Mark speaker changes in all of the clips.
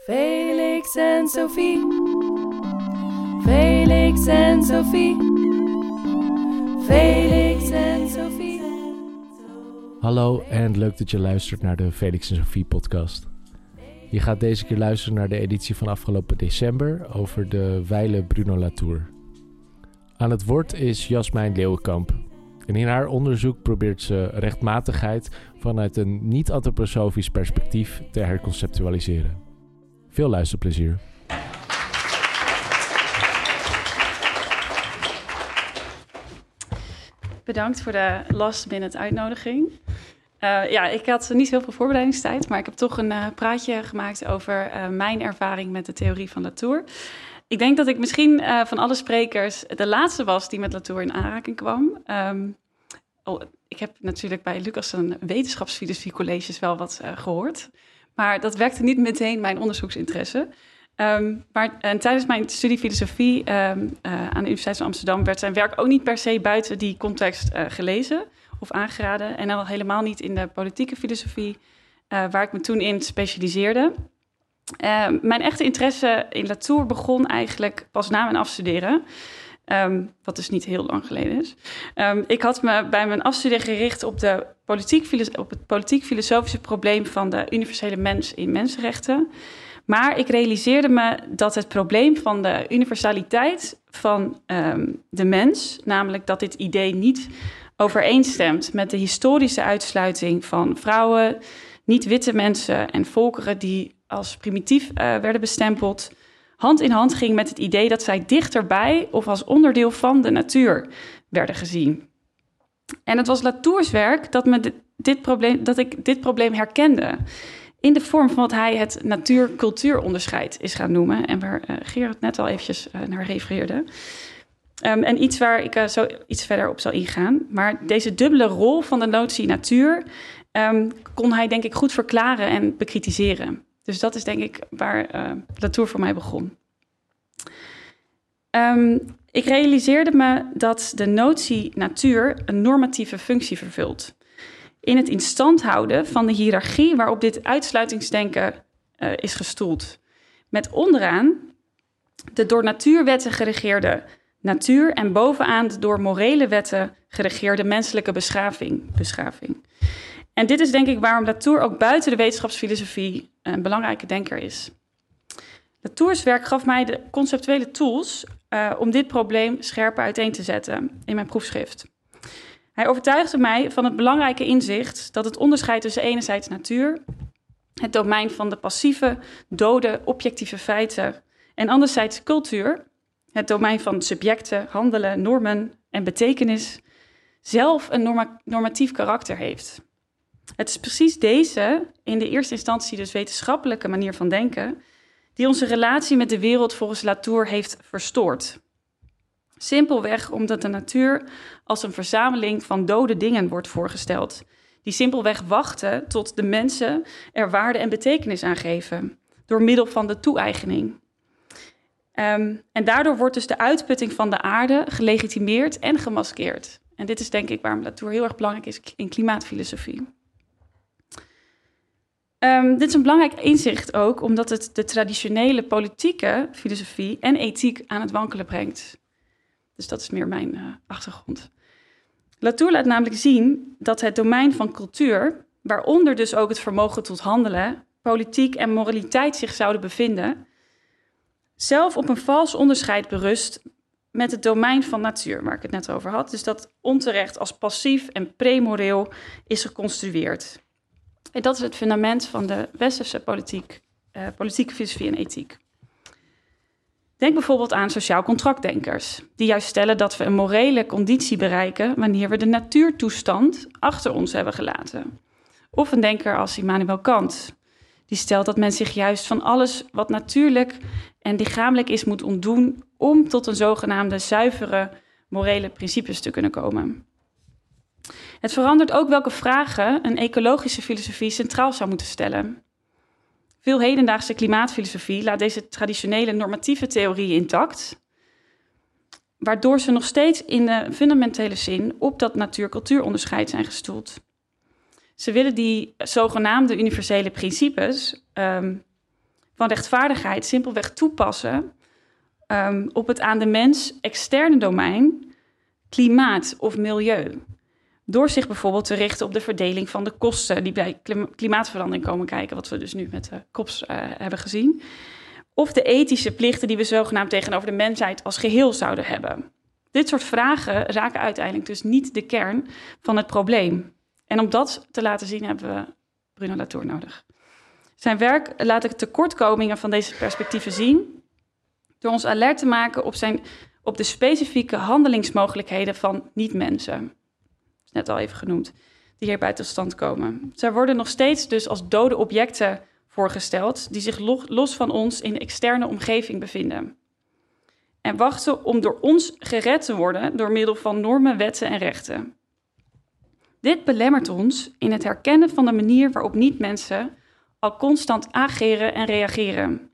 Speaker 1: Felix en Sophie. Felix en Sophie. Felix en Sophie.
Speaker 2: Hallo en leuk dat je luistert naar de Felix en Sophie podcast. Je gaat deze keer luisteren naar de editie van afgelopen december over de wijle Bruno Latour. Aan het woord is Jasmijn Leeuwenkamp. En in haar onderzoek probeert ze rechtmatigheid vanuit een niet-antroposofisch perspectief te herconceptualiseren. Veel luisterplezier.
Speaker 3: Bedankt voor de last minute uitnodiging. Uh, ja, ik had niet heel veel voorbereidingstijd, maar ik heb toch een uh, praatje gemaakt over uh, mijn ervaring met de theorie van Latour. Ik denk dat ik misschien van alle sprekers de laatste was die met Latour in aanraking kwam. Um, oh, ik heb natuurlijk bij Lucas een wetenschapsfilosofie colleges wel wat gehoord, maar dat werkte niet meteen mijn onderzoeksinteresse. Um, maar en tijdens mijn studie filosofie um, uh, aan de Universiteit van Amsterdam werd zijn werk ook niet per se buiten die context uh, gelezen of aangeraden. En al helemaal niet in de politieke filosofie, uh, waar ik me toen in specialiseerde. Ehm, mijn echte interesse in Latour begon eigenlijk pas na mijn afstuderen. Um, wat dus niet heel lang geleden is. Um, ik had me bij mijn afstuderen gericht op, de politiek, op het politiek-filosofische probleem van de universele mens in mensenrechten. Maar ik realiseerde me dat het probleem van de universaliteit van um, de mens, namelijk dat dit idee niet overeenstemt met de historische uitsluiting van vrouwen, niet-witte mensen en volkeren die als primitief uh, werden bestempeld, hand in hand ging met het idee dat zij dichterbij of als onderdeel van de natuur werden gezien. En het was Latours werk dat, me dit probleem, dat ik dit probleem herkende in de vorm van wat hij het natuur-cultuuronderscheid is gaan noemen. En waar uh, Gerard net al eventjes uh, naar refereerde. Um, en iets waar ik uh, zo iets verder op zal ingaan. Maar deze dubbele rol van de notie natuur um, kon hij denk ik goed verklaren en bekritiseren. Dus dat is denk ik waar Latour voor mij begon. Um, ik realiseerde me dat de notie natuur een normatieve functie vervult in het instand houden van de hiërarchie waarop dit uitsluitingsdenken uh, is gestoeld. Met onderaan de door natuurwetten geregeerde natuur en bovenaan de door morele wetten geregeerde menselijke beschaving. beschaving. En dit is denk ik waarom Latour ook buiten de wetenschapsfilosofie een belangrijke denker is. Latours werk gaf mij de conceptuele tools uh, om dit probleem scherper uiteen te zetten in mijn proefschrift. Hij overtuigde mij van het belangrijke inzicht dat het onderscheid tussen enerzijds natuur, het domein van de passieve, dode, objectieve feiten, en anderzijds cultuur, het domein van subjecten, handelen, normen en betekenis, zelf een norma normatief karakter heeft. Het is precies deze, in de eerste instantie dus wetenschappelijke manier van denken, die onze relatie met de wereld volgens Latour heeft verstoord. Simpelweg omdat de natuur als een verzameling van dode dingen wordt voorgesteld, die simpelweg wachten tot de mensen er waarde en betekenis aan geven, door middel van de toe-eigening. Um, en daardoor wordt dus de uitputting van de aarde gelegitimeerd en gemaskeerd. En dit is denk ik waarom Latour heel erg belangrijk is in klimaatfilosofie. Um, dit is een belangrijk inzicht ook, omdat het de traditionele politieke filosofie en ethiek aan het wankelen brengt. Dus dat is meer mijn uh, achtergrond. Latour laat namelijk zien dat het domein van cultuur, waaronder dus ook het vermogen tot handelen, politiek en moraliteit zich zouden bevinden, zelf op een vals onderscheid berust met het domein van natuur, waar ik het net over had. Dus dat onterecht als passief en premoreel is geconstrueerd. En dat is het fundament van de westerse politiek, uh, politieke filosofie en ethiek. Denk bijvoorbeeld aan sociaal contractdenkers, die juist stellen dat we een morele conditie bereiken wanneer we de natuurtoestand achter ons hebben gelaten. Of een denker als Immanuel Kant, die stelt dat men zich juist van alles wat natuurlijk en lichamelijk is moet ontdoen om tot een zogenaamde zuivere morele principes te kunnen komen. Het verandert ook welke vragen een ecologische filosofie centraal zou moeten stellen. Veel hedendaagse klimaatfilosofie laat deze traditionele normatieve theorie intact, waardoor ze nog steeds in de fundamentele zin op dat natuur-cultuuronderscheid zijn gestoeld. Ze willen die zogenaamde universele principes, um, van rechtvaardigheid simpelweg toepassen um, op het aan de mens externe domein, klimaat of milieu. Door zich bijvoorbeeld te richten op de verdeling van de kosten die bij klimaatverandering komen kijken, wat we dus nu met de COPS uh, hebben gezien. Of de ethische plichten die we zogenaamd tegenover de mensheid als geheel zouden hebben. Dit soort vragen raken uiteindelijk dus niet de kern van het probleem. En om dat te laten zien hebben we Bruno Latour nodig. Zijn werk laat de tekortkomingen van deze perspectieven zien door ons alert te maken op, zijn, op de specifieke handelingsmogelijkheden van niet-mensen. Net al even genoemd, die hierbij tot stand komen. Zij worden nog steeds dus als dode objecten voorgesteld, die zich los van ons in de externe omgeving bevinden. En wachten om door ons gered te worden door middel van normen, wetten en rechten. Dit belemmert ons in het herkennen van de manier waarop niet-mensen al constant ageren en reageren.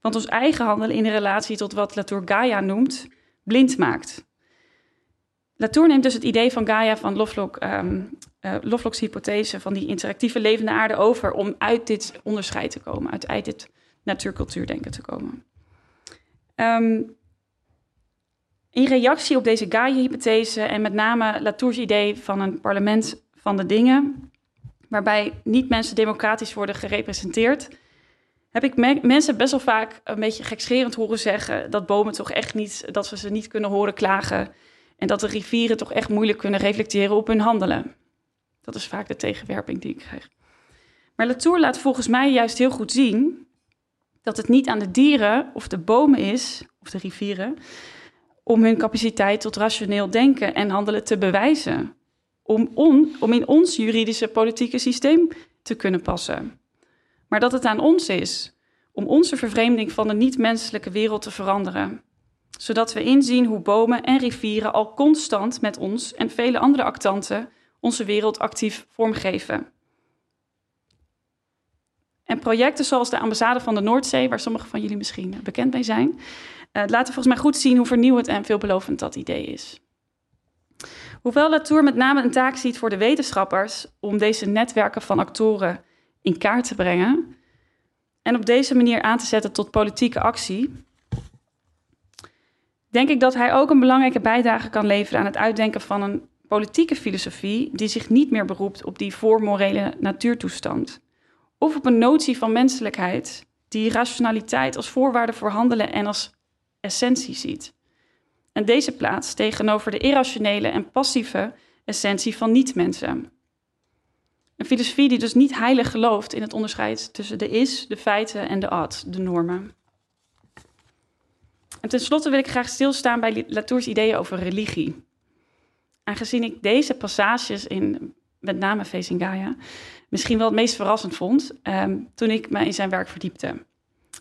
Speaker 3: Want ons eigen handelen in relatie tot wat Latour Gaia noemt, blind maakt. Latour neemt dus het idee van Gaia van Lovelock, um, uh, Lovelock's hypothese van die interactieve levende aarde over om uit dit onderscheid te komen, uit, uit dit natuurcultuurdenken te komen. Um, in reactie op deze Gaia-hypothese en met name Latour's idee van een parlement van de dingen, waarbij niet mensen democratisch worden gerepresenteerd, heb ik mensen best wel vaak een beetje gekscherend horen zeggen dat bomen toch echt niet, dat we ze niet kunnen horen klagen en dat de rivieren toch echt moeilijk kunnen reflecteren op hun handelen. Dat is vaak de tegenwerping die ik krijg. Maar Latour laat volgens mij juist heel goed zien dat het niet aan de dieren of de bomen is, of de rivieren, om hun capaciteit tot rationeel denken en handelen te bewijzen. Om, om in ons juridische politieke systeem te kunnen passen. Maar dat het aan ons is om onze vervreemding van de niet-menselijke wereld te veranderen. Zodat we inzien hoe bomen en rivieren al constant met ons en vele andere actanten onze wereld actief vormgeven. En projecten zoals de ambassade van de Noordzee, waar sommigen van jullie misschien bekend mee zijn, uh, laten volgens mij goed zien hoe vernieuwend en veelbelovend dat idee is. Hoewel Latour met name een taak ziet voor de wetenschappers om deze netwerken van actoren in kaart te brengen en op deze manier aan te zetten tot politieke actie, denk ik dat hij ook een belangrijke bijdrage kan leveren aan het uitdenken van een politieke filosofie die zich niet meer beroept op die voormorele natuurtoestand of op een notie van menselijkheid die rationaliteit als voorwaarde voor handelen en als essentie ziet. En deze plaats tegenover de irrationele en passieve essentie van niet-mensen. Een filosofie die dus niet heilig gelooft in het onderscheid tussen de is, de feiten en de ad, de normen. En tenslotte wil ik graag stilstaan bij Latours ideeën over religie. Aangezien ik deze passages in met name Facing Gaia misschien wel het meest verrassend vond um, toen ik me in zijn werk verdiepte.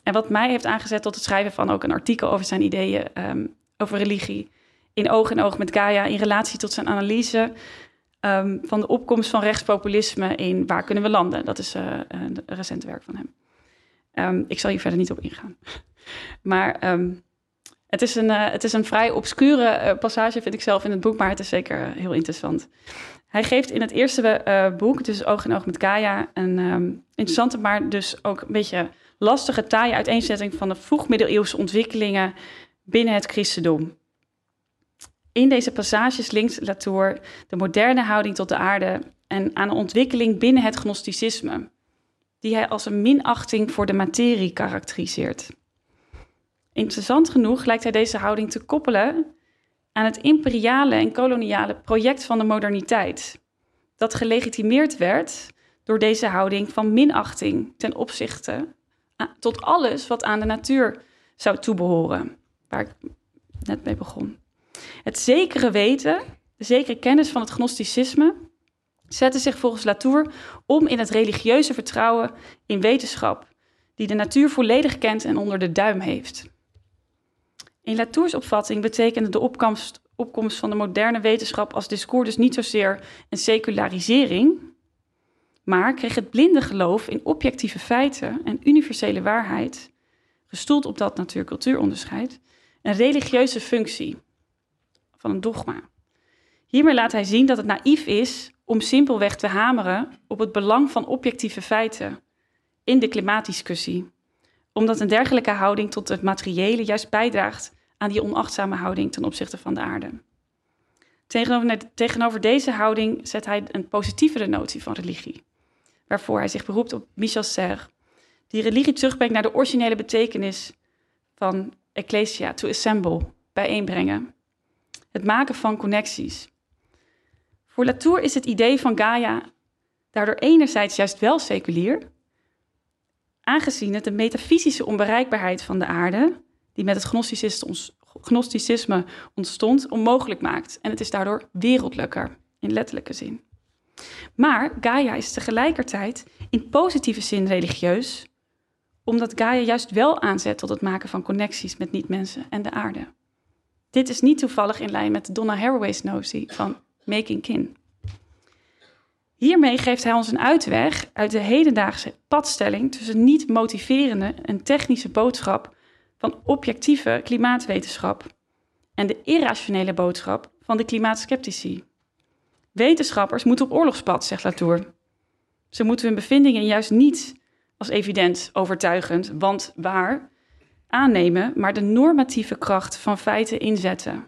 Speaker 3: En wat mij heeft aangezet tot het schrijven van ook een artikel over zijn ideeën um, over religie. In oog in oog met Gaia in relatie tot zijn analyse um, van de opkomst van rechtspopulisme in Waar kunnen we landen? Dat is uh, een recente werk van hem. Ik zal hier verder niet op ingaan. maar het, is een, uh, het is een vrij obscure uh, passage, vind ik zelf in het boek, maar het is zeker heel interessant. Hij geeft in het eerste boek, dus Oog in Oog met Gaia, een interessante, maar dus ook een beetje lastige, taaie uiteenzetting van de vroegmiddeleeuwse ontwikkelingen binnen het christendom. In deze passages linkt Latour de moderne houding tot de aarde en aan een ontwikkeling binnen het gnosticisme, die hij als een minachting voor de materie karakteriseert. Interessant genoeg lijkt hij deze houding te koppelen aan het imperiale en koloniale project van de moderniteit, dat gelegitimeerd werd door deze houding van minachting ten opzichte tot alles wat aan de natuur zou toebehoren, waar ik net mee begon. Het zekere weten, de zekere kennis van het gnosticisme, zette zich volgens Latour om in het religieuze vertrouwen in wetenschap, die de natuur volledig kent en onder de duim heeft. In Latours opvatting betekende de opkomst, opkomst van de moderne wetenschap als discours dus niet zozeer een secularisering, maar kreeg het blinde geloof in objectieve feiten en universele waarheid, gestoeld op dat natuur-cultuuronderscheid, een religieuze functie van een dogma. Hiermee laat hij zien dat het naïef is om simpelweg te hameren op het belang van objectieve feiten in de klimaatdiscussie, omdat een dergelijke houding tot het materiële juist bijdraagt aan die onachtzame houding ten opzichte van de aarde. Tegenover, deze houding zet hij een positievere notie van religie, waarvoor hij zich beroept op Michel Serre, die religie terugbrengt naar de originele betekenis van ecclesia, to assemble, bijeenbrengen. Het maken van connecties. Voor Latour is het idee van Gaia daardoor enerzijds juist wel seculier, aangezien het de metafysische onbereikbaarheid van de aarde, die met het gnosticisme ontstond, onmogelijk maakt. En het is daardoor wereldlijker, in letterlijke zin. Maar Gaia is tegelijkertijd in positieve zin religieus, omdat Gaia juist wel aanzet tot het maken van connecties met niet-mensen en de aarde. Dit is niet toevallig in lijn met Donna Haraway's notie van making kin. Hiermee geeft hij ons een uitweg uit de hedendaagse padstelling tussen niet motiverende en technische boodschap van objectieve klimaatwetenschap en de irrationele boodschap van de klimaatskeptici. Wetenschappers moeten op oorlogspad, zegt Latour. Ze moeten hun bevindingen juist niet als evident, overtuigend, want waar aannemen, maar de normatieve kracht van feiten inzetten.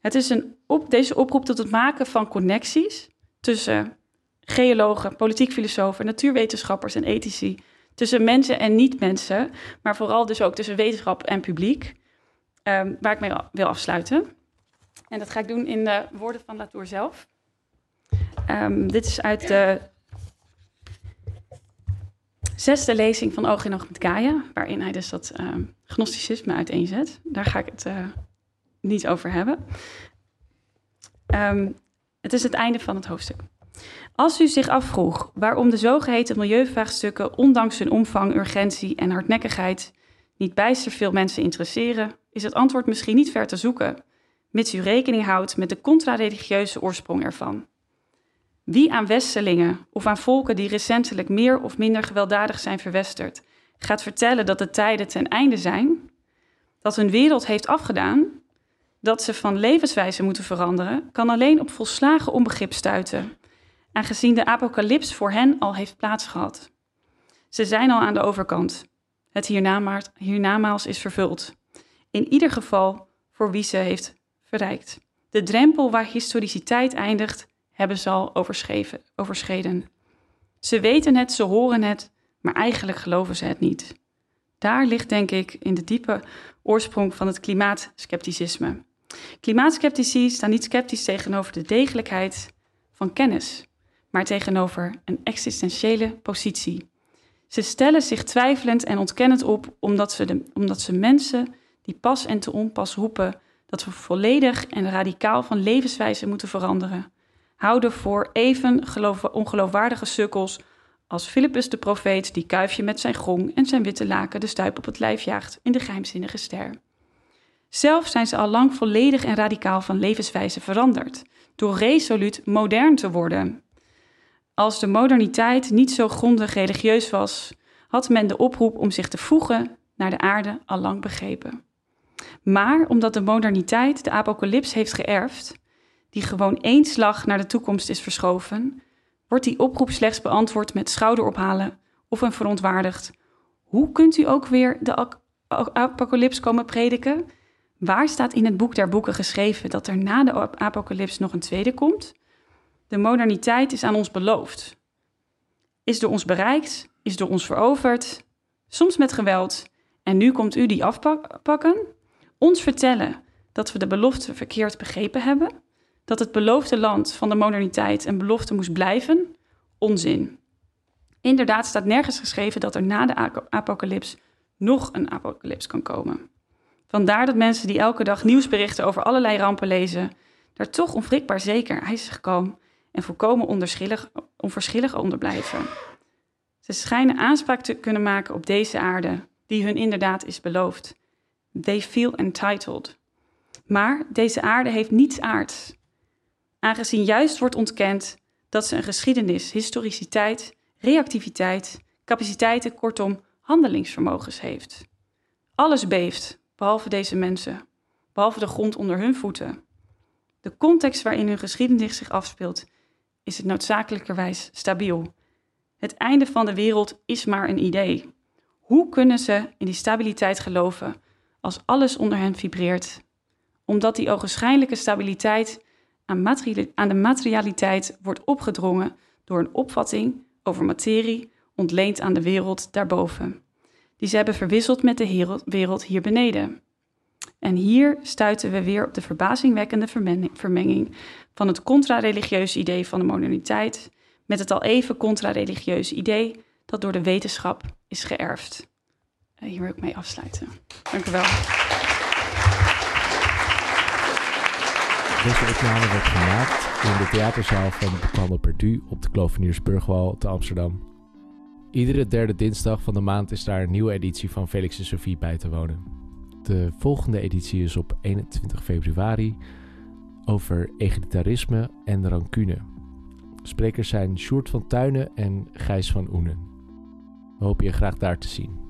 Speaker 3: Het is een op, deze oproep tot het maken van connecties tussen geologen, politiek filosofen, natuurwetenschappers en ethici, tussen mensen en niet-mensen, maar vooral dus ook tussen wetenschap en publiek, um, waar ik mee wil afsluiten. En dat ga ik doen in de woorden van Latour zelf. Um, dit is uit de zesde lezing van Oog in Oog met Gaia, waarin hij dus dat uh, gnosticisme uiteenzet. Daar ga ik het uh, niet over hebben. Um, het is het einde van het hoofdstuk. Als u zich afvroeg waarom de zogeheten milieuvraagstukken, ondanks hun omvang, urgentie en hardnekkigheid, niet bijster veel mensen interesseren, is het antwoord misschien niet ver te zoeken, mits u rekening houdt met de contra-religieuze oorsprong ervan. Wie aan Westelingen of aan volken die recentelijk meer of minder gewelddadig zijn verwesterd, gaat vertellen dat de tijden ten einde zijn, dat hun wereld heeft afgedaan, dat ze van levenswijze moeten veranderen, kan alleen op volslagen onbegrip stuiten, aangezien de apocalyps voor hen al heeft plaatsgehad. Ze zijn al aan de overkant. Het hiernamaals is vervuld. In ieder geval voor wie ze heeft verrijkt. De drempel waar historiciteit eindigt, hebben ze al overschreden. Ze weten het, ze horen het, maar eigenlijk geloven ze het niet. Daar ligt, denk ik, in de diepe oorsprong van het klimaatskepticisme. Klimaatskeptici staan niet sceptisch tegenover de degelijkheid van kennis, maar tegenover een existentiële positie. Ze stellen zich twijfelend en ontkennend op omdat ze, de, omdat ze mensen die pas en te onpas roepen dat we volledig en radicaal van levenswijze moeten veranderen, houden voor even ongeloofwaardige sukkels als Philippus de profeet die kuifje met zijn gong en zijn witte laken de stuip op het lijf jaagt in de geheimzinnige ster. Zelf zijn ze al lang volledig en radicaal van levenswijze veranderd, door resoluut modern te worden. Als de moderniteit niet zo grondig religieus was, had men de oproep om zich te voegen naar de aarde al lang begrepen. Maar omdat de moderniteit de apocalyps heeft geërfd, die gewoon één slag naar de toekomst is verschoven, wordt die oproep slechts beantwoord met schouderophalen of een verontwaardigd. Hoe kunt u ook weer de apocalyps komen prediken? Waar staat in het boek der boeken geschreven dat er na de apocalyps nog een tweede komt? De moderniteit is aan ons beloofd. Is door ons bereikt, is door ons veroverd, soms met geweld. En nu komt u die afpakken? Ons vertellen dat we de belofte verkeerd begrepen hebben? Dat het beloofde land van de moderniteit een belofte moest blijven? Onzin. Inderdaad staat nergens geschreven dat er na de apocalyps nog een apocalyps kan komen. Vandaar dat mensen die elke dag nieuwsberichten over allerlei rampen lezen, daar toch onwrikbaar zeker, ijzig kalm en volkomen onverschillig onder blijven. Ze schijnen aanspraak te kunnen maken op deze aarde, die hun inderdaad is beloofd. They feel entitled. Maar deze aarde heeft niets aards. Aangezien juist wordt ontkend dat ze een geschiedenis, historiciteit, reactiviteit, capaciteiten, kortom handelingsvermogens heeft. Alles beeft, behalve deze mensen, behalve de grond onder hun voeten. De context waarin hun geschiedenis zich afspeelt, is het noodzakelijkerwijs stabiel. Het einde van de wereld is maar een idee. Hoe kunnen ze in die stabiliteit geloven als alles onder hen vibreert? Omdat die ogenschijnlijke stabiliteit aan, aan de materialiteit wordt opgedrongen door een opvatting over materie ontleend aan de wereld daarboven, die ze hebben verwisseld met de wereld hier beneden. En hier stuiten we weer op de verbazingwekkende vermen- vermenging van het contra-religieuze idee van de moderniteit met het al even contra-religieuze idee dat door de wetenschap is geërfd. Eh, Hier wil ik mee afsluiten. Dank u wel.
Speaker 2: Deze opname werd gemaakt in de theaterzaal van Boucan Perdu op de Kloveniersburgwal te Amsterdam. Iedere derde dinsdag van de maand is daar een nieuwe editie van Felix en Sophie bij te wonen. De volgende editie is op 21 februari over egalitarisme en rancune. Sprekers zijn Sjoerd van Tuinen en Gijs van Oenen. We hopen je graag daar te zien.